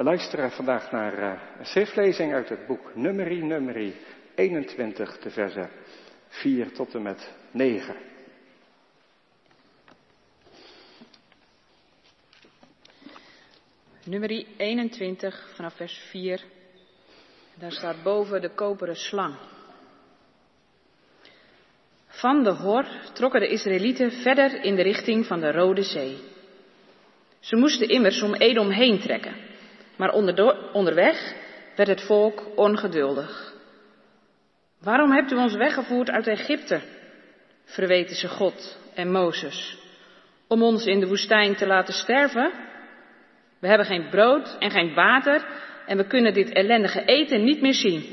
We luisteren vandaag naar uh, een schriftlezing uit het boek Numeri, Numeri 21, de versen 4 tot en met 9. Numeri 21 vanaf vers 4. Daar staat boven de koperen slang. Van de Hor trokken de Israëlieten verder in de richting van de Rode Zee. Ze moesten immers om Edom heen trekken, maar onderweg werd het volk ongeduldig. Waarom hebt u ons weggevoerd uit Egypte? verweten ze God en Mozes. Om ons in de woestijn te laten sterven? We hebben geen brood en geen water en we kunnen dit ellendige eten niet meer zien.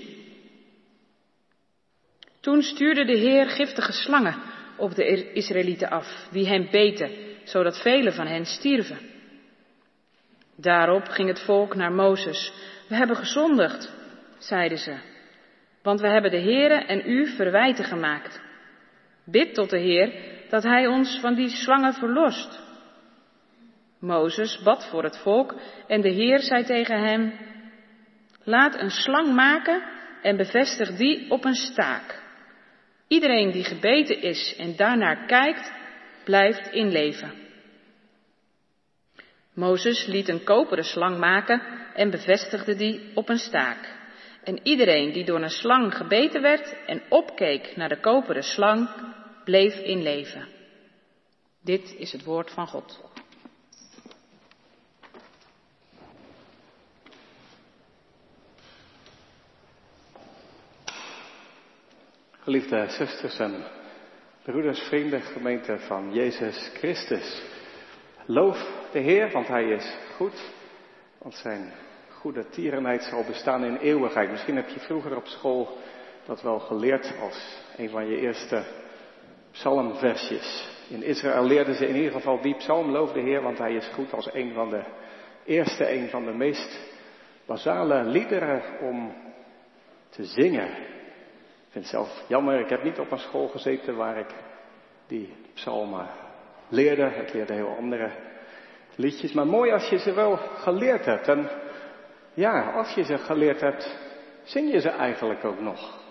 Toen stuurde de Heer giftige slangen op de Israëlieten af, die hen beten, zodat velen van hen stierven. Daarop ging het volk naar Mozes. We hebben gezondigd, zeiden ze, want we hebben de Heere en u verwijten gemaakt. Bid tot de Heer dat Hij ons van die slangen verlost. Mozes bad voor het volk en de Heer zei tegen hem, laat een slang maken en bevestig die op een staak. Iedereen die gebeten is en daarnaar kijkt, blijft in leven. Mozes liet een koperen slang maken en bevestigde die op een staak. En iedereen die door een slang gebeten werd en opkeek naar de koperen slang, bleef in leven. Dit is het woord van God. Geliefde zusters en broeders, vrienden, gemeente van Jezus Christus. Loof de Heer, want Hij is goed. Want zijn goede tierenheid zal bestaan in eeuwigheid. Misschien heb je vroeger op school dat wel geleerd als een van je eerste psalmversjes. In Israël leerden ze in ieder geval die psalm, loof de Heer, want Hij is goed als een van de eerste, een van de meest basale liederen om te zingen ik vind het zelf jammer, ik heb niet op een school gezeten waar ik die psalmen leerde. Ik leerde heel andere liedjes. Maar mooi als je ze wel geleerd hebt. En ja, als je ze geleerd hebt, zing je ze eigenlijk ook nog.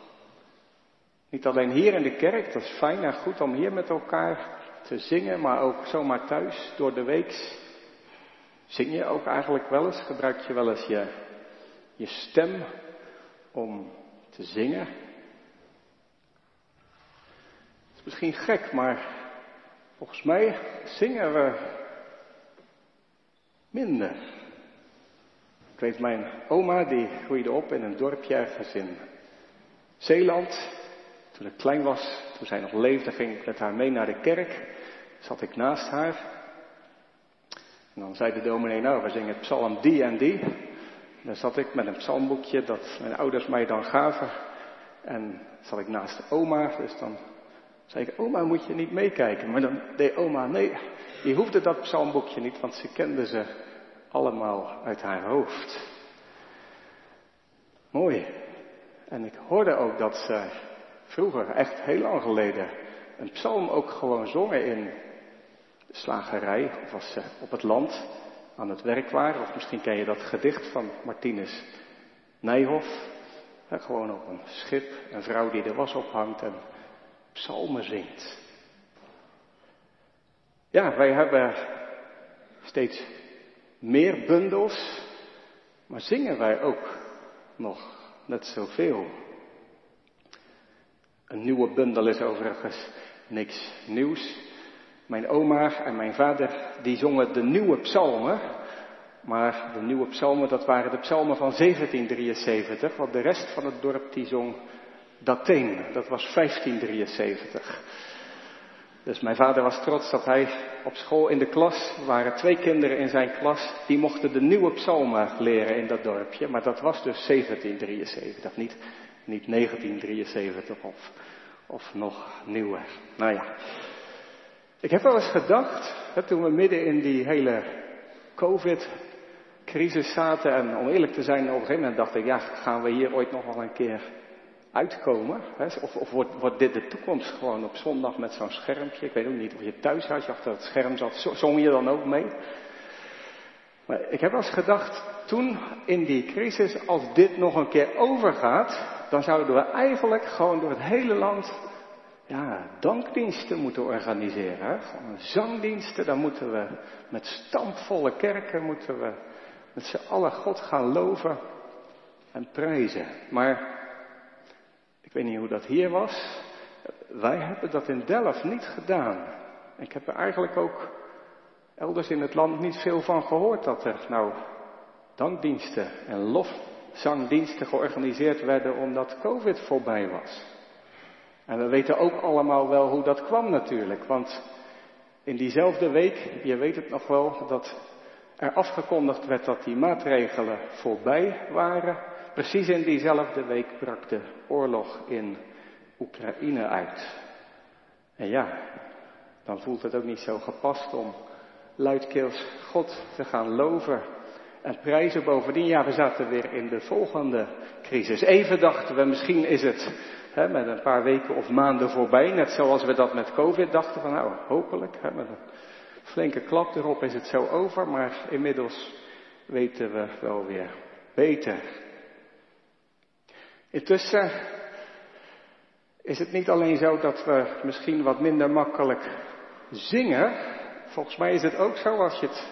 Niet alleen hier in de kerk, dat is fijn en goed om hier met elkaar te zingen, maar ook zomaar thuis door de week. Zing je ook eigenlijk wel eens? Gebruik je wel eens je, je stem om te zingen? misschien gek, maar volgens mij zingen we minder. Ik weet, mijn oma die groeide op in een dorpje ergens in Zeeland. Toen ik klein was, toen zij nog leefde, ging ik met haar mee naar de kerk. Zat ik naast haar. En dan zei de dominee, nou, we zingen psalm die en die. En dan zat ik met een psalmboekje dat mijn ouders mij dan gaven. En zat ik naast oma, dus dan zei ik, oma moet je niet meekijken. Maar dan deed oma, nee, die hoefde dat psalmboekje niet, want ze kende ze allemaal uit haar hoofd. Mooi. En ik hoorde ook dat ze vroeger, echt heel lang geleden, een psalm ook gewoon zongen in de slagerij, of als ze op het land aan het werk waren. Of misschien ken je dat gedicht van Martinus Nijhoff. gewoon op een schip, een vrouw die de was ophangt en psalmen zingt. Ja, wij hebben steeds meer bundels, maar zingen wij ook nog net zoveel. Een nieuwe bundel is overigens niks nieuws. Mijn oma en mijn vader, die zongen de nieuwe psalmen. Maar de nieuwe psalmen, dat waren de psalmen van 1773. Want de rest van het dorp, die zong Dateen, dat was 1573. Dus mijn vader was trots dat hij op school in de klas, waren twee kinderen in zijn klas, die mochten de nieuwe psalmen leren in dat dorpje. Maar dat was dus 1773, niet, niet 1973 of, of nog nieuwer. Nou ja. Ik heb wel eens gedacht, toen we midden in die hele COVID-crisis zaten, en om eerlijk te zijn, op een gegeven moment dacht ik, ja, gaan we hier ooit nog wel een keer uitkomen? Hè? Of, of wordt, wordt, dit de toekomst gewoon op zondag met zo'n schermpje? Ik weet ook niet of je thuis had, je achter het scherm zat, zong je dan ook mee? Maar ik heb wel eens gedacht, toen in die crisis, als dit nog een keer overgaat, dan zouden we eigenlijk gewoon door het hele land ja, dankdiensten moeten organiseren. Zangdiensten, dan moeten we met stampvolle kerken moeten we met z'n allen God gaan loven en prijzen. Maar weet niet hoe dat hier was. Wij hebben dat in Delft niet gedaan. Ik heb er eigenlijk ook elders in het land niet veel van gehoord dat er nou dankdiensten en lofzangdiensten georganiseerd werden omdat COVID voorbij was. En we weten ook allemaal wel hoe dat kwam natuurlijk, want in diezelfde week, je weet het nog wel, dat er afgekondigd werd dat die maatregelen voorbij waren. Precies in diezelfde week brak de oorlog in Oekraïne uit. En ja, dan voelt het ook niet zo gepast om luidkeels God te gaan loven en prijzen. Bovendien, ja, we zaten weer in de volgende crisis. Even dachten we, misschien is het hè, met een paar weken of maanden voorbij, net zoals we dat met COVID dachten van, nou, hopelijk, met een flinke klap erop is het zo over, maar inmiddels weten we wel weer beter. Intussen is het niet alleen zo dat we misschien wat minder makkelijk zingen. Volgens mij is het ook zo, als je het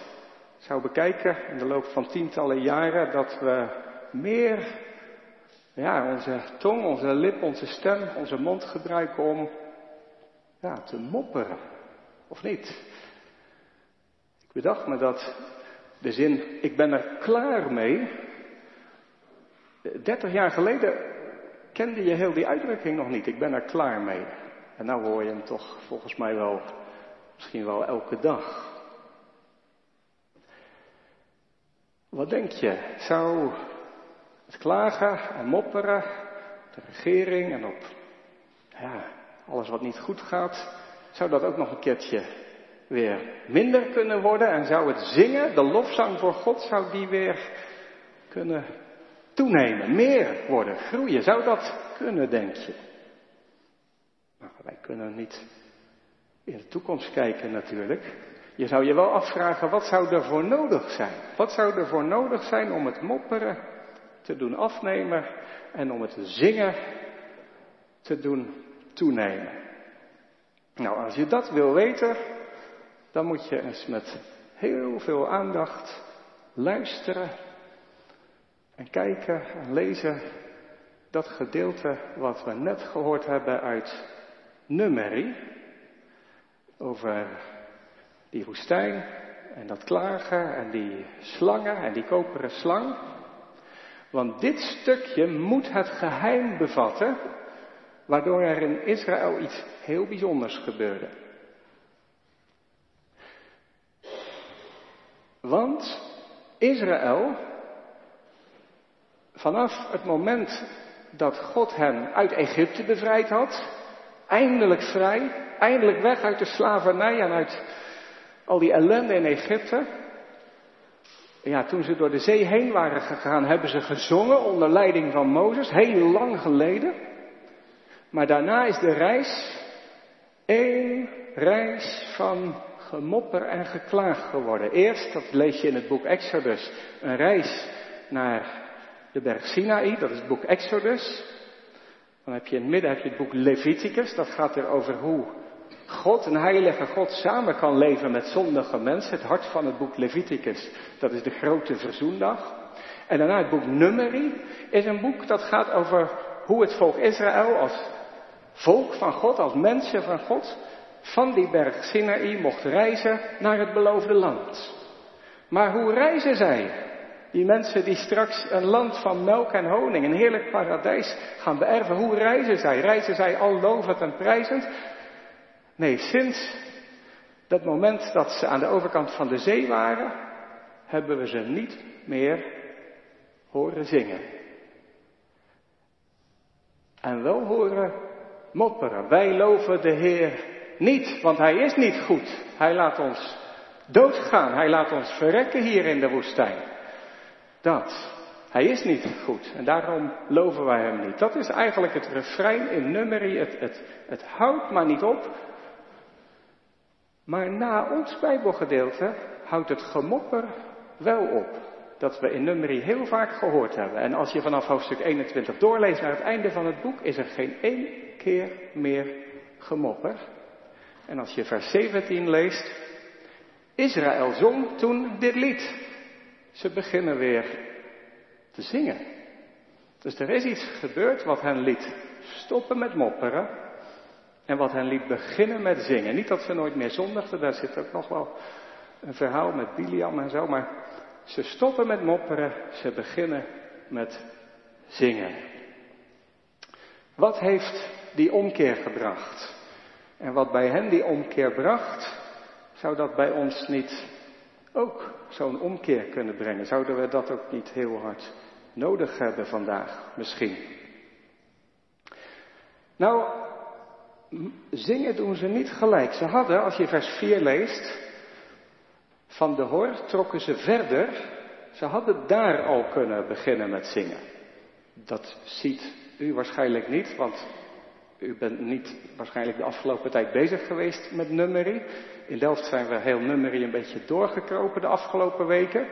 zou bekijken in de loop van tientallen jaren, dat we meer ja, onze tong, onze lip, onze stem, onze mond gebruiken om ja, te mopperen. Of niet? Ik bedacht me dat de zin, ik ben er klaar mee. Dertig jaar geleden kende je heel die uitdrukking nog niet. Ik ben er klaar mee. En nou hoor je hem toch volgens mij wel, misschien wel elke dag. Wat denk je? Zou het klagen en mopperen op de regering en op ja, alles wat niet goed gaat, zou dat ook nog een keertje weer minder kunnen worden? En zou het zingen, de lofzang voor God, zou die weer kunnen toenemen, meer worden, groeien. Zou dat kunnen, denk je? Nou, wij kunnen niet in de toekomst kijken natuurlijk. Je zou je wel afvragen, wat zou er voor nodig zijn? Wat zou er voor nodig zijn om het mopperen te doen afnemen en om het zingen te doen toenemen? Nou, als je dat wil weten, dan moet je eens met heel veel aandacht luisteren en kijken en lezen dat gedeelte wat we net gehoord hebben uit Numeri. Over die woestijn en dat klagen en die slangen en die koperen slang. Want dit stukje moet het geheim bevatten waardoor er in Israël iets heel bijzonders gebeurde. Want Israël vanaf het moment dat God hen uit Egypte bevrijd had, eindelijk vrij, eindelijk weg uit de slavernij en uit al die ellende in Egypte. Ja, toen ze door de zee heen waren gegaan, hebben ze gezongen onder leiding van Mozes, heel lang geleden. Maar daarna is de reis één reis van gemopper en geklaag geworden. Eerst, dat lees je in het boek Exodus, een reis naar de berg Sinaï, dat is het boek Exodus. Dan heb je in het midden heb je het boek Leviticus, dat gaat er over hoe God, een heilige God, samen kan leven met zondige mensen. Het hart van het boek Leviticus, dat is de grote verzoendag. En daarna het boek Numeri is een boek dat gaat over hoe het volk Israël als volk van God, als mensen van God, van die berg Sinaï mocht reizen naar het beloofde land. Maar hoe reizen zij? Die mensen die straks een land van melk en honing, een heerlijk paradijs gaan beërven. Hoe reizen zij? Reizen zij al lovend en prijzend? Nee, sinds dat moment dat ze aan de overkant van de zee waren, hebben we ze niet meer horen zingen. En wel horen mopperen. Wij loven de Heer niet, want Hij is niet goed. Hij laat ons doodgaan. Hij laat ons verrekken hier in de woestijn dat. Hij is niet goed en daarom loven wij hem niet. Dat is eigenlijk het refrein in Numeri. Het, het, het houdt maar niet op. Maar na ons Bijbelgedeelte houdt het gemopper wel op. dat we in nummerie heel vaak gehoord hebben. En als je vanaf hoofdstuk 21 doorleest naar het einde van het boek, is er geen één keer meer gemopper. En als je vers 17 leest, Israël zong toen dit lied. Ze beginnen weer te zingen. Dus er is iets gebeurd wat hen liet stoppen met mopperen en wat hen liet beginnen met zingen. Niet dat ze nooit meer zondigden, daar zit ook nog wel een verhaal met Biliam en zo, maar ze stoppen met mopperen, ze beginnen met zingen. Wat heeft die omkeer gebracht? En wat bij hen die omkeer bracht, zou dat bij ons niet ook zo'n omkeer kunnen brengen? Zouden we dat ook niet heel hard nodig hebben vandaag, misschien? Nou, zingen doen ze niet gelijk. Ze hadden, als je vers 4 leest, van de hor trokken ze verder. Ze hadden daar al kunnen beginnen met zingen. Dat ziet u waarschijnlijk niet, want u bent niet waarschijnlijk de afgelopen tijd bezig geweest met nummerie. In Delft zijn we heel nummerie een beetje doorgekropen de afgelopen weken.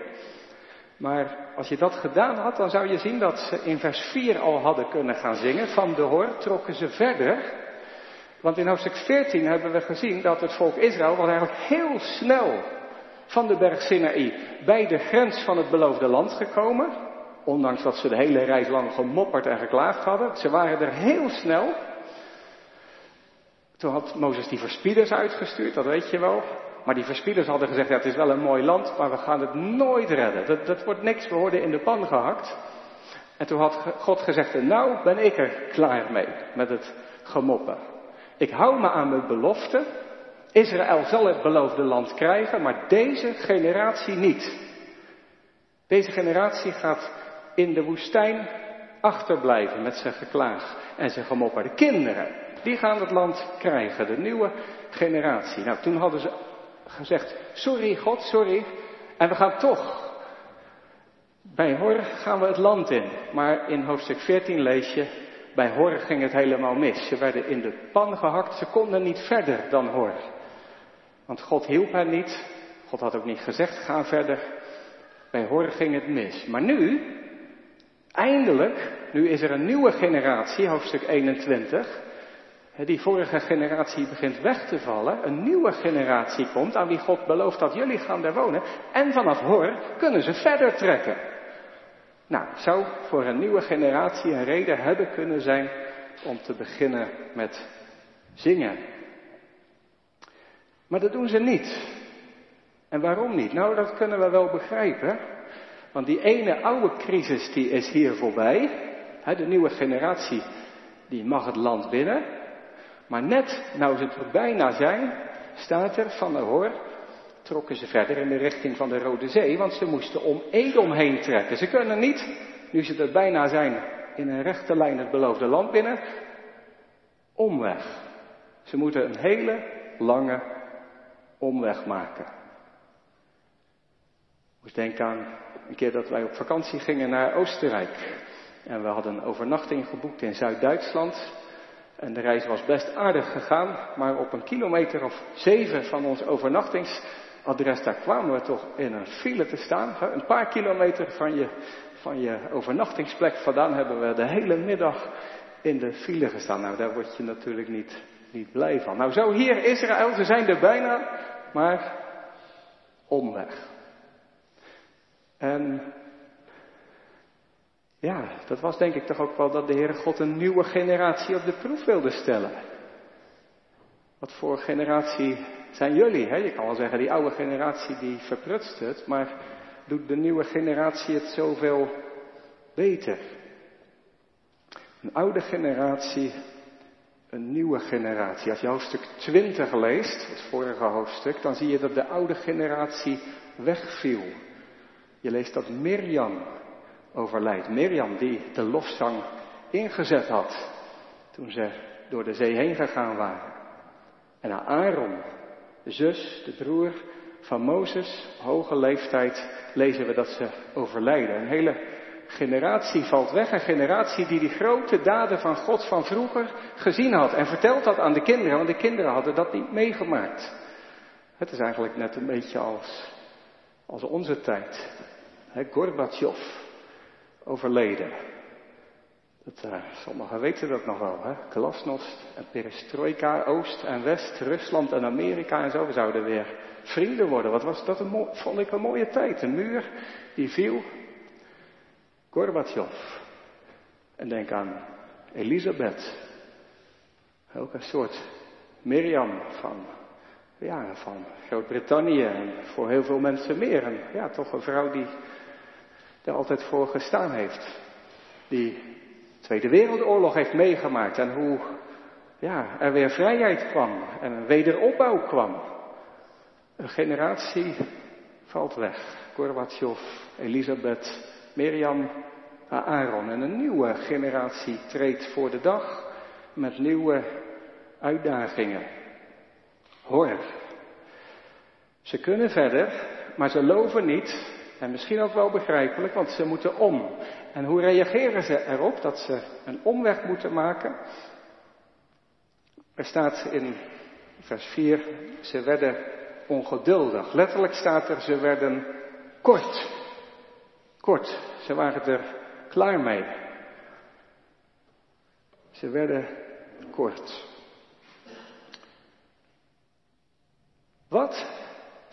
Maar als je dat gedaan had, dan zou je zien dat ze in vers 4 al hadden kunnen gaan zingen. Van de hoor trokken ze verder. Want in hoofdstuk 14 hebben we gezien dat het volk Israël was eigenlijk heel snel van de berg Sinaï bij de grens van het beloofde land gekomen. Ondanks dat ze de hele reis lang gemopperd en geklaagd hadden. Ze waren er heel snel. Toen had Mozes die verspieders uitgestuurd, dat weet je wel. Maar die verspieders hadden gezegd, ja, het is wel een mooi land, maar we gaan het nooit redden. Dat, dat wordt niks, we worden in de pan gehakt. En toen had God gezegd, nou ben ik er klaar mee met het gemoppen. Ik hou me aan mijn belofte. Israël zal het beloofde land krijgen, maar deze generatie niet. Deze generatie gaat in de woestijn achterblijven met zijn geklaag en zijn gemopper. De kinderen, die gaan het land krijgen, de nieuwe generatie. Nou, toen hadden ze gezegd, sorry God, sorry, en we gaan toch. Bij Hor gaan we het land in, maar in hoofdstuk 14 lees je, bij Hor ging het helemaal mis. Ze werden in de pan gehakt, ze konden niet verder dan Hor. Want God hielp hen niet, God had ook niet gezegd, ga verder. Bij Hor ging het mis. Maar nu, eindelijk, nu is er een nieuwe generatie, hoofdstuk 21, die vorige generatie begint weg te vallen, een nieuwe generatie komt aan wie God belooft dat jullie gaan daar wonen. En vanaf Hor kunnen ze verder trekken. Nou, zou voor een nieuwe generatie een reden hebben kunnen zijn om te beginnen met zingen. Maar dat doen ze niet. En waarom niet? Nou, dat kunnen we wel begrijpen. Want die ene oude crisis die is hier voorbij. De nieuwe generatie die mag het land binnen. Maar net nou ze er bijna zijn, staat er van de hoor, trokken ze verder in de richting van de Rode Zee, want ze moesten om Edom heen trekken. Ze kunnen niet, nu ze er bijna zijn, in een rechte lijn het beloofde land binnen, omweg. Ze moeten een hele lange omweg maken. Ik moest denken aan een keer dat wij op vakantie gingen naar Oostenrijk. En we hadden een overnachting geboekt in Zuid-Duitsland. En de reis was best aardig gegaan, maar op een kilometer of zeven van ons overnachtingsadres, daar kwamen we toch in een file te staan. Een paar kilometer van je, van je overnachtingsplek vandaan hebben we de hele middag in de file gestaan. Nou, daar word je natuurlijk niet, niet blij van. Nou, zo hier Israël, ze zijn er bijna, maar omweg. En ja, dat was denk ik toch ook wel dat de Heere God een nieuwe generatie op de proef wilde stellen. Wat voor generatie zijn jullie? Hè? Je kan wel zeggen, die oude generatie die verprutst het, maar doet de nieuwe generatie het zoveel beter? Een oude generatie, een nieuwe generatie. Als je hoofdstuk 20 leest, het vorige hoofdstuk, dan zie je dat de oude generatie wegviel. Je leest dat Mirjam overlijdt. Mirjam die de lofzang ingezet had toen ze door de zee heen gegaan waren. En Aaron, de zus, de broer van Mozes, hoge leeftijd, lezen we dat ze overlijden. Een hele generatie valt weg, een generatie die die grote daden van God van vroeger gezien had en verteld had aan de kinderen, want de kinderen hadden dat niet meegemaakt. Het is eigenlijk net een beetje als, als onze tijd He, overleden. Dat, uh, sommigen weten dat nog wel, hè? Glasnost en perestroika, Oost en West, Rusland en Amerika en zo. We zouden weer vrienden worden. Wat was dat een vond ik een mooie tijd. Een muur die viel. Gorbachev. En denk aan Elisabeth. Ook een soort Mirjam van, ja, van Groot-Brittannië en voor heel veel mensen meer. En ja, toch een vrouw die er altijd voor gestaan heeft. Die Tweede Wereldoorlog heeft meegemaakt en hoe ja, er weer vrijheid kwam en een wederopbouw kwam. Een generatie valt weg. Gorbachev, Elisabeth, Mirjam, Aaron. En een nieuwe generatie treedt voor de dag met nieuwe uitdagingen. Hoor, ze kunnen verder, maar ze loven niet. En misschien ook wel begrijpelijk, want ze moeten om. En hoe reageren ze erop dat ze een omweg moeten maken? Er staat in vers 4, ze werden ongeduldig. Letterlijk staat er, ze werden kort. Kort, ze waren er klaar mee. Ze werden kort. Wat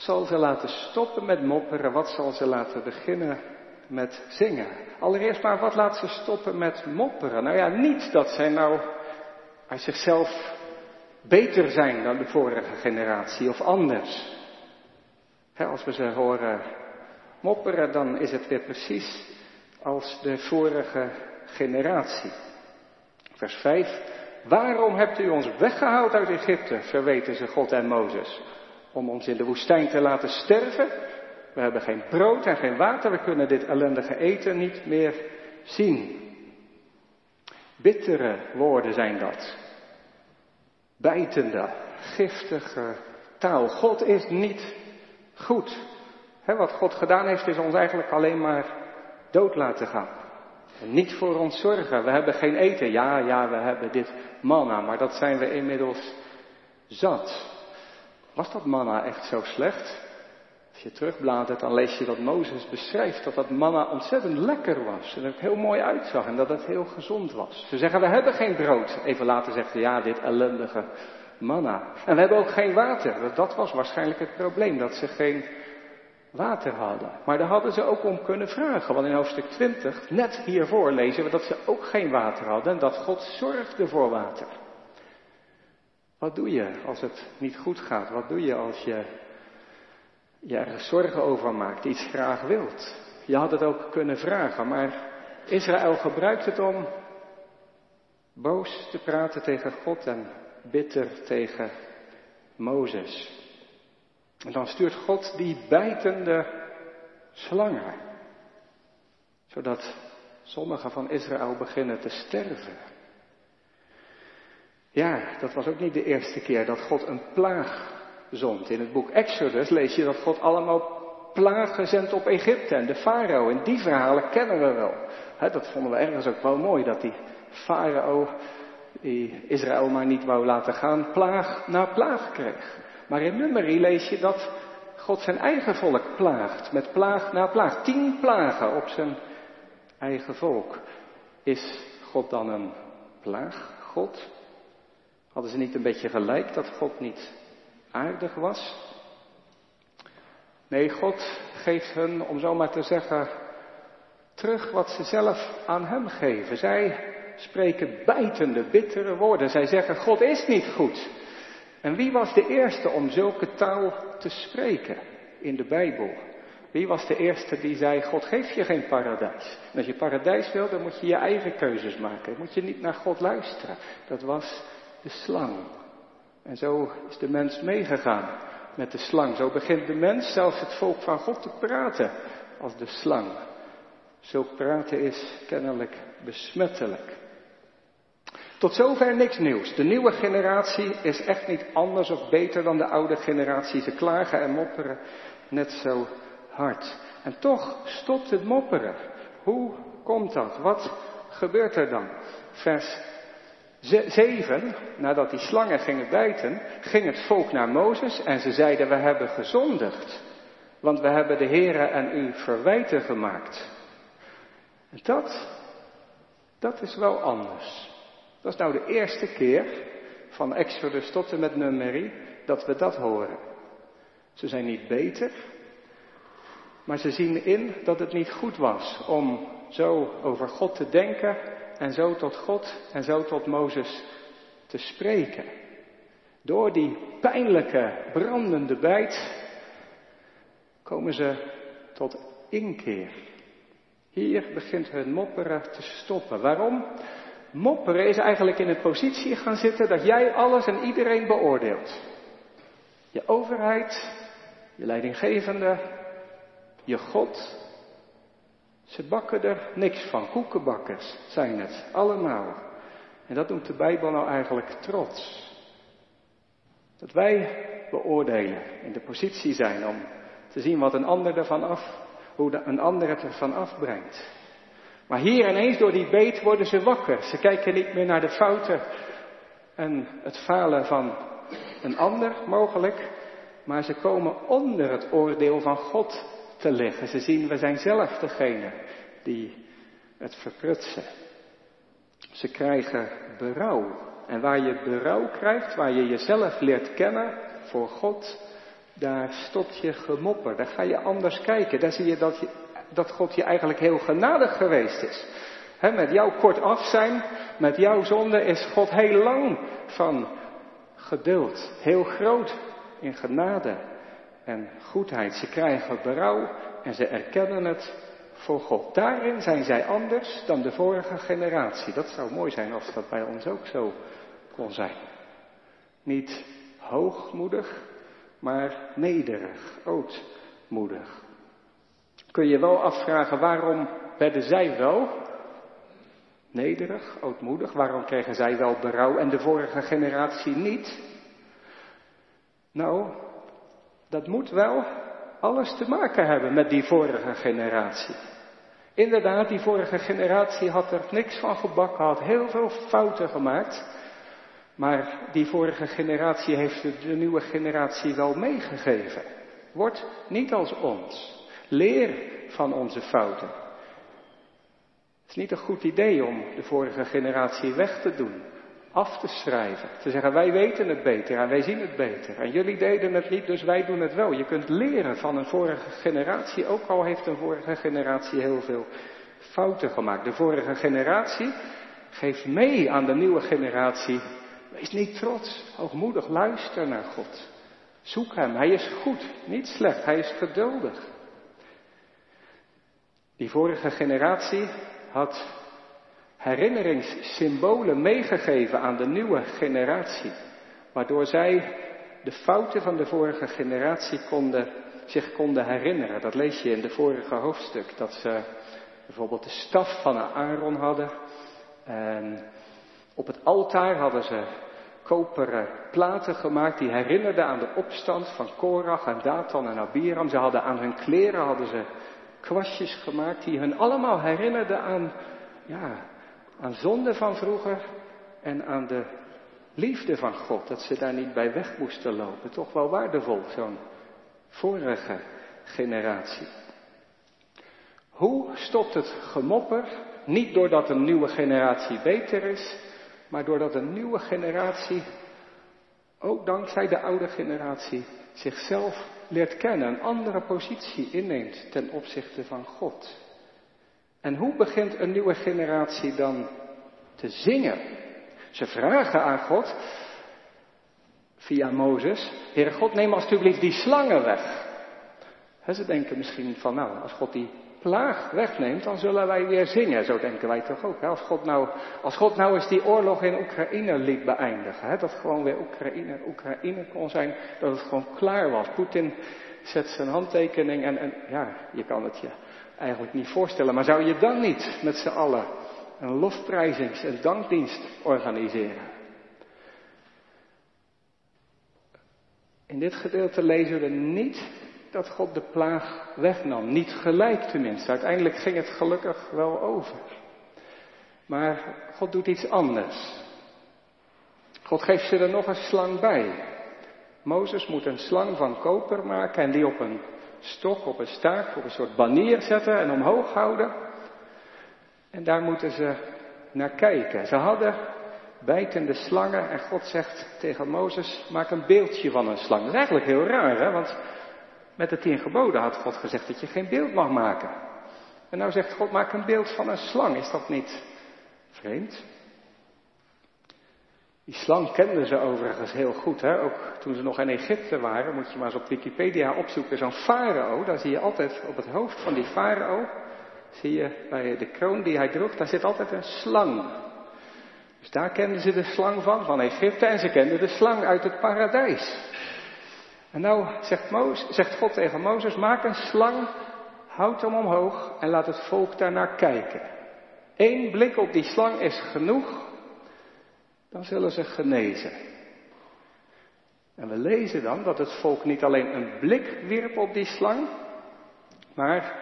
zal ze laten stoppen met mopperen? Wat zal ze laten beginnen met zingen? Allereerst maar, wat laat ze stoppen met mopperen? Nou ja, niet dat zij nou uit zichzelf beter zijn dan de vorige generatie of anders. als we ze horen mopperen, dan is het weer precies als de vorige generatie. Vers 5. Waarom hebt u ons weggehaald uit Egypte, verweten ze God en Mozes? Om ons in de woestijn te laten sterven? We hebben geen brood en geen water, we kunnen dit ellendige eten niet meer zien. Bittere woorden zijn dat. Bijtende, giftige taal. God is niet goed. wat God gedaan heeft is ons eigenlijk alleen maar dood laten gaan. En niet voor ons zorgen. We hebben geen eten. Ja, ja, we hebben dit manna, maar dat zijn we inmiddels zat. Was dat manna echt zo slecht? Als je terugbladert, dan lees je dat Mozes beschrijft dat dat manna ontzettend lekker was. En dat het heel mooi uitzag en dat het heel gezond was. Ze zeggen, we hebben geen brood. Even later zegt hij, ja, dit ellendige manna. En we hebben ook geen water. Dat was waarschijnlijk het probleem, dat ze geen water hadden. Maar daar hadden ze ook om kunnen vragen. Want in hoofdstuk 20, net hiervoor, lezen we dat ze ook geen water hadden en dat God zorgde voor water. Wat doe je als het niet goed gaat? Wat doe je als je je ergens zorgen over maakt, iets graag wilt? Je had het ook kunnen vragen, maar Israël gebruikt het om boos te praten tegen God en bitter tegen Mozes. En dan stuurt God die bijtende slangen, zodat sommigen van Israël beginnen te sterven. Ja, dat was ook niet de eerste keer dat God een plaag zond. In het boek Exodus lees je dat God allemaal plagen zendt op Egypte en de farao. En die verhalen kennen we wel. dat vonden we ergens ook wel mooi, dat die farao, die Israël maar niet wou laten gaan, plaag na plaag kreeg. Maar in Numeri lees je dat God zijn eigen volk plaagt, met plaag na plaag. Tien plagen op zijn eigen volk. Is God dan een plaaggod? Hadden ze niet een beetje gelijk dat God niet aardig was? Nee, God geeft hun, om zo maar te zeggen, terug wat ze zelf aan hem geven. Zij spreken bijtende, bittere woorden. Zij zeggen, God is niet goed. En wie was de eerste om zulke taal te spreken in de Bijbel? Wie was de eerste die zei, God geeft je geen paradijs. En als je paradijs wil, dan moet je je eigen keuzes maken. Dan moet je niet naar God luisteren. Dat was de slang. En zo is de mens meegegaan met de slang. Zo begint de mens, zelfs het volk van God, te praten als de slang. Zo praten is kennelijk besmettelijk. Tot zover niks nieuws. De nieuwe generatie is echt niet anders of beter dan de oude generatie. Ze klagen en mopperen net zo hard. En toch stopt het mopperen. Hoe komt dat? Wat gebeurt er dan? Vers 7, nadat die slangen gingen bijten, ging het volk naar Mozes en ze zeiden, we hebben gezondigd. want we hebben de Heere en u verwijten gemaakt. En dat, dat is wel anders. Dat is nou de eerste keer van Exodus tot en met Numeri dat we dat horen. Ze zijn niet beter, maar ze zien in dat het niet goed was om zo over God te denken en zo tot God en zo tot Mozes te spreken. Door die pijnlijke, brandende bijt komen ze tot inkeer. Hier begint hun mopperen te stoppen. Waarom? Mopperen is eigenlijk in een positie gaan zitten dat jij alles en iedereen beoordeelt. Je overheid, je leidinggevende, je God. Ze bakken er niks van. Koekenbakkers zijn het, allemaal. En dat noemt de Bijbel nou eigenlijk trots. Dat wij beoordelen, in de positie zijn om te zien wat een ander ervan af, hoe een ander het ervan afbrengt. Maar hier ineens door die beet worden ze wakker. Ze kijken niet meer naar de fouten en het falen van een ander mogelijk, maar ze komen onder het oordeel van God te liggen. Ze zien, we zijn zelf degene die het verprutsen. Ze krijgen berouw. En waar je berouw krijgt, waar je jezelf leert kennen voor God, daar stopt je gemopper. Daar ga je anders kijken. Daar zie je dat, je, dat God je eigenlijk heel genadig geweest is. met jouw kort af zijn, met jouw zonde is God heel lang van geduld. Heel groot in genade en goedheid. Ze krijgen berouw en ze erkennen het voor God. Daarin zijn zij anders dan de vorige generatie. Dat zou mooi zijn als dat bij ons ook zo kon zijn. Niet hoogmoedig, maar nederig, ootmoedig. Kun je wel afvragen waarom werden zij wel nederig, ootmoedig? Waarom kregen zij wel berouw en de vorige generatie niet? Nou, dat moet wel alles te maken hebben met die vorige generatie. Inderdaad, die vorige generatie had er niks van gebakken, had heel veel fouten gemaakt. Maar die vorige generatie heeft de nieuwe generatie wel meegegeven. Word niet als ons. Leer van onze fouten. Het is niet een goed idee om de vorige generatie weg te doen, af te schrijven. Te zeggen wij weten het beter en wij zien het beter. En jullie deden het niet, dus wij doen het wel. Je kunt leren van een vorige generatie, ook al heeft een vorige generatie heel veel fouten gemaakt. De vorige generatie geeft mee aan de nieuwe generatie Wees niet trots, hoogmoedig, luister naar God. Zoek Hem, Hij is goed, niet slecht, Hij is geduldig. Die vorige generatie had herinneringssymbolen meegegeven aan de nieuwe generatie, waardoor zij de fouten van de vorige generatie konden, zich konden herinneren. Dat lees je in de vorige hoofdstuk, dat ze bijvoorbeeld de staf van Aaron hadden en op het altaar hadden ze koperen platen gemaakt die herinnerden aan de opstand van Korach en Datan en Abiram. Ze hadden aan hun kleren hadden ze kwastjes gemaakt die hun allemaal herinnerden aan, ja, aan zonde van vroeger en aan de liefde van God. Dat ze daar niet bij weg moesten lopen. Toch wel waardevol, zo'n vorige generatie. Hoe stopt het gemopper? Niet doordat een nieuwe generatie beter is, maar doordat een nieuwe generatie, ook dankzij de oude generatie, zichzelf leert kennen, een andere positie inneemt ten opzichte van God. En hoe begint een nieuwe generatie dan te zingen? Ze vragen aan God, via Mozes, Heere God, neem alstublieft die slangen weg. ze denken misschien van, nou, als God die plaag wegneemt, dan zullen wij weer zingen. Zo denken wij toch ook. Hè? Als, God nou, als God nou eens die oorlog in Oekraïne liet beëindigen. Hè? Dat gewoon weer Oekraïne, Oekraïne kon zijn. Dat het gewoon klaar was. Poetin zet zijn handtekening en, en ja, je kan het je eigenlijk niet voorstellen. Maar zou je dan niet met z'n allen een lofprijzings- en dankdienst organiseren? In dit gedeelte lezen we niet dat God de plaag wegnam. Niet gelijk tenminste. Uiteindelijk ging het gelukkig wel over. Maar God doet iets anders. God geeft ze er nog een slang bij. Mozes moet een slang van koper maken en die op een stok, op een staak, op een soort banier zetten en omhoog houden. En daar moeten ze naar kijken. Ze hadden bijtende slangen en God zegt tegen Mozes, maak een beeldje van een slang. Dat is eigenlijk heel raar, hè? want met de tien geboden had God gezegd dat je geen beeld mag maken. En nou zegt God, maak een beeld van een slang. Is dat niet vreemd? Die slang kenden ze overigens heel goed. Hè? Ook toen ze nog in Egypte waren, moet je maar eens op Wikipedia opzoeken. Zo'n farao, daar zie je altijd op het hoofd van die farao, zie je bij de kroon die hij droeg, daar zit altijd een slang. Dus daar kenden ze de slang van, van Egypte, en ze kenden de slang uit het paradijs. En nou zegt, zegt God tegen Mozes, maak een slang, houd hem omhoog en laat het volk daarnaar kijken. Eén blik op die slang is genoeg, dan zullen ze genezen. En we lezen dan dat het volk niet alleen een blik wierp op die slang, maar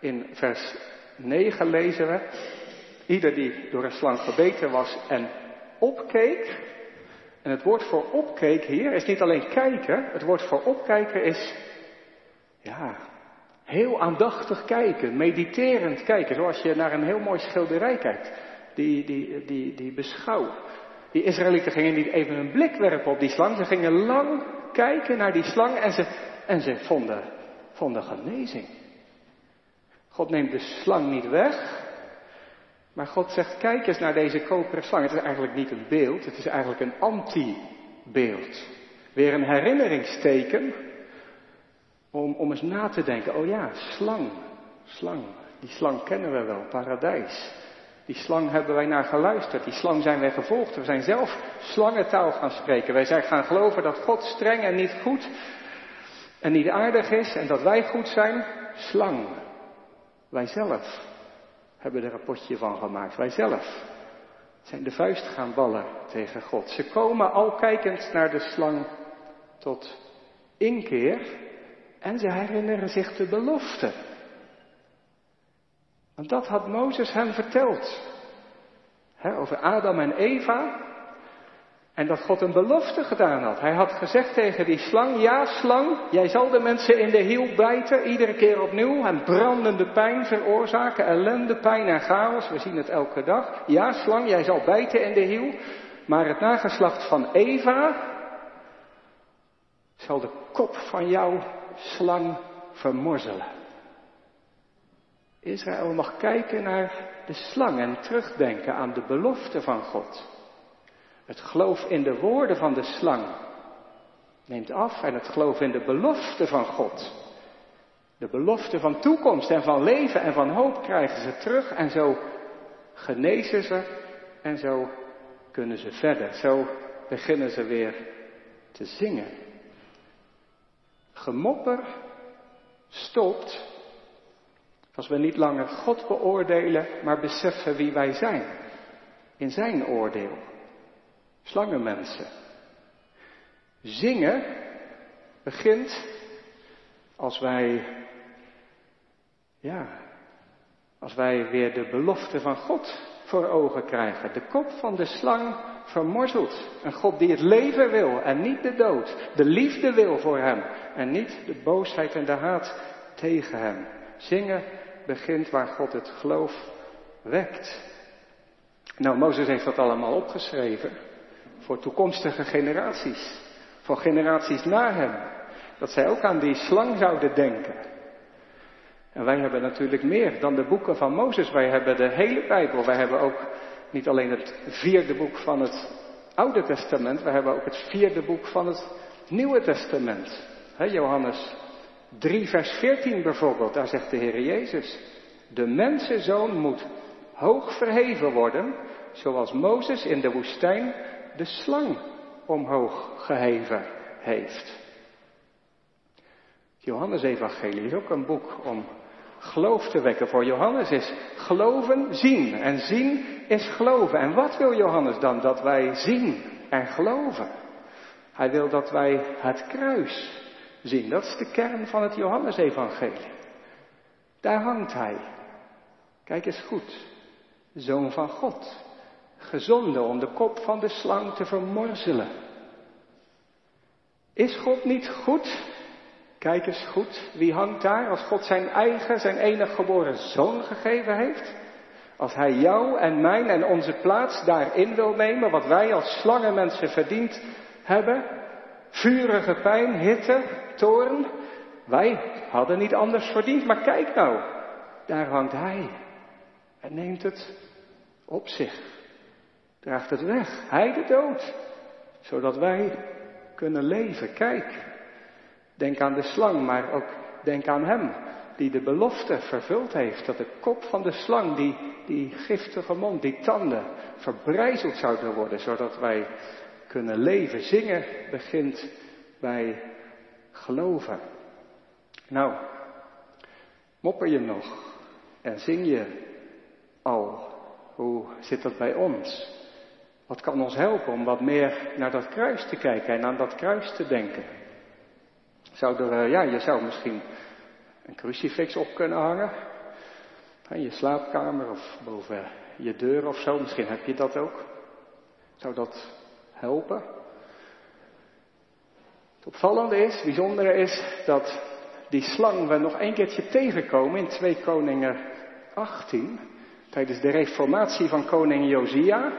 in vers 9 lezen we, ieder die door een slang gebeten was en opkeek, en het woord voor opkeek hier is niet alleen kijken, het woord voor opkijken is, ja, heel aandachtig kijken, mediterend kijken, zoals je naar een heel mooi schilderij kijkt, die, die, die, die beschouw. Die Israëlieten gingen niet even een blik werpen op die slang, ze gingen lang kijken naar die slang en ze, en ze vonden, vonden genezing. God neemt de slang niet weg, maar God zegt, kijk eens naar deze koperen slang. Het is eigenlijk niet een beeld, het is eigenlijk een anti-beeld. Weer een herinneringsteken om, om eens na te denken. Oh ja, slang, slang. Die slang kennen we wel, paradijs. Die slang hebben wij naar geluisterd. Die slang zijn wij gevolgd. We zijn zelf slangentaal gaan spreken. Wij zijn gaan geloven dat God streng en niet goed en niet aardig is en dat wij goed zijn. Slang. Wij zelf hebben er een potje van gemaakt. Wij zelf zijn de vuist gaan ballen tegen God. Ze komen al kijkend naar de slang tot inkeer en ze herinneren zich de belofte. Want dat had Mozes hen verteld. over Adam en Eva. En dat God een belofte gedaan had. Hij had gezegd tegen die slang, ja slang, jij zal de mensen in de hiel bijten, iedere keer opnieuw, en brandende pijn veroorzaken, ellende, pijn en chaos, we zien het elke dag. Ja slang, jij zal bijten in de hiel, maar het nageslacht van Eva zal de kop van jouw slang vermorzelen. Israël mag kijken naar de slang en terugdenken aan de belofte van God. Het geloof in de woorden van de slang neemt af en het geloof in de belofte van God. De belofte van toekomst en van leven en van hoop krijgen ze terug en zo genezen ze en zo kunnen ze verder. Zo beginnen ze weer te zingen. Gemopper stopt als we niet langer God beoordelen, maar beseffen wie wij zijn in zijn oordeel slangenmensen. Zingen begint als wij, ja, als wij weer de belofte van God voor ogen krijgen. De kop van de slang vermorzeld. Een God die het leven wil en niet de dood. De liefde wil voor hem en niet de boosheid en de haat tegen hem. Zingen begint waar God het geloof wekt. Nou, Mozes heeft dat allemaal opgeschreven voor toekomstige generaties, voor generaties na hem. Dat zij ook aan die slang zouden denken. En wij hebben natuurlijk meer dan de boeken van Mozes. Wij hebben de hele Bijbel. Wij hebben ook niet alleen het vierde boek van het Oude Testament, wij hebben ook het vierde boek van het Nieuwe Testament. Johannes 3, vers 14 bijvoorbeeld, daar zegt de Heer Jezus, de mensenzoon moet hoog verheven worden, zoals Mozes in de woestijn de slang omhoog geheven heeft. Johannes Evangelie is ook een boek om geloof te wekken. Voor Johannes is geloven zien en zien is geloven. En wat wil Johannes dan? Dat wij zien en geloven. Hij wil dat wij het kruis zien. Dat is de kern van het Johannesevangelie. Daar hangt hij. Kijk eens goed. Zoon van God gezonden om de kop van de slang te vermorzelen. Is God niet goed? Kijk eens goed, wie hangt daar als God zijn eigen, zijn enig geboren zoon gegeven heeft? Als hij jou en mijn en onze plaats daarin wil nemen, wat wij als slangenmensen verdiend hebben, vurige pijn, hitte, toorn, wij hadden niet anders verdiend, maar kijk nou, daar hangt hij. En neemt het op zich, draagt het weg, hij de dood, zodat wij kunnen leven. Kijk, denk aan de slang, maar ook denk aan hem die de belofte vervuld heeft dat de kop van de slang, die, die giftige mond, die tanden, verbrijzeld zouden worden, zodat wij kunnen leven. Zingen begint bij geloven. Nou, mopper je nog en zing je al? Hoe zit dat bij ons? Wat kan ons helpen om wat meer naar dat kruis te kijken en aan dat kruis te denken? Zou eh, ja, je zou misschien een crucifix op kunnen hangen. In je slaapkamer of boven je deur of zo. Misschien heb je dat ook. Zou dat helpen? Het opvallende is, het bijzondere is, dat die slang we nog een keertje tegenkomen in 2 Koningen 18. Tijdens de reformatie van koning Josia.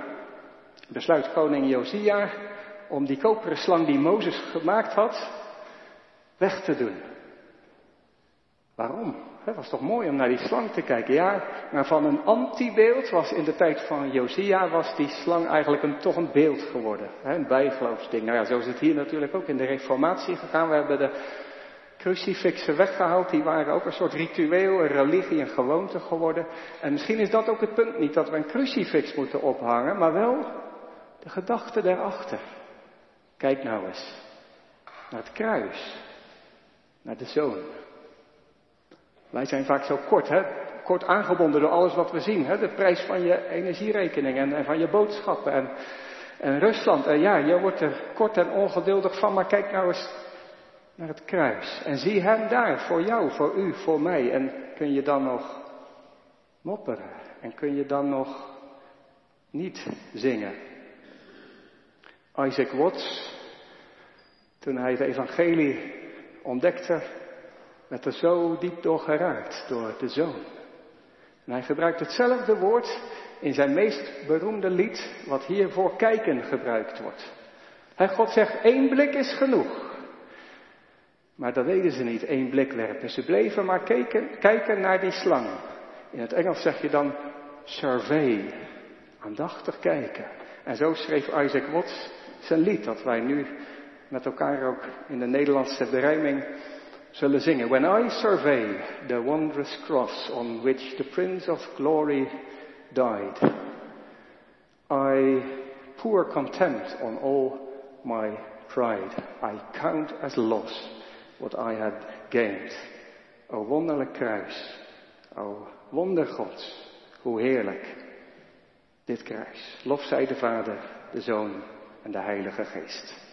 Besluit koning Josia om die koperen slang die Mozes gemaakt had, weg te doen. Waarom? Het was toch mooi om naar die slang te kijken. Ja, maar van een antibeeld was in de tijd van Josia was die slang eigenlijk een, toch een beeld geworden. Een bijgeloofsding. Nou ja, zo is het hier natuurlijk ook in de reformatie gegaan. We hebben de crucifixen weggehaald. Die waren ook een soort ritueel, een religie, een gewoonte geworden. En misschien is dat ook het punt niet dat we een crucifix moeten ophangen, maar wel de gedachte daarachter. Kijk nou eens naar het kruis, naar de zoon. Wij zijn vaak zo kort, hè? kort aangebonden door alles wat we zien. Hè? De prijs van je energierekening en, en van je boodschappen en, en Rusland. En ja, je wordt er kort en ongeduldig van, maar kijk nou eens naar het kruis. En zie hem daar, voor jou, voor u, voor mij. En kun je dan nog mopperen? En kun je dan nog niet zingen? Isaac Watts, toen hij het evangelie ontdekte, werd er zo diep door geraakt, door de zoon. En hij gebruikt hetzelfde woord in zijn meest beroemde lied, wat hier voor kijken gebruikt wordt. Hij God zegt, één blik is genoeg. Maar dat deden ze niet, één blik werpen. Ze bleven maar kijken, kijken naar die slang. In het Engels zeg je dan survey, aandachtig kijken. En zo schreef Isaac Watts zijn lied, dat wij nu met elkaar ook in de Nederlandse berijming zullen zingen. When I survey the wondrous cross on which the Prince of Glory died, I pour contempt on all my pride. I count as loss what I had gained. O wonderlijk kruis, o wonder Gods, hoe heerlijk dit kruis. Lof zij de Vader, de Zoon en de Heilige Geest.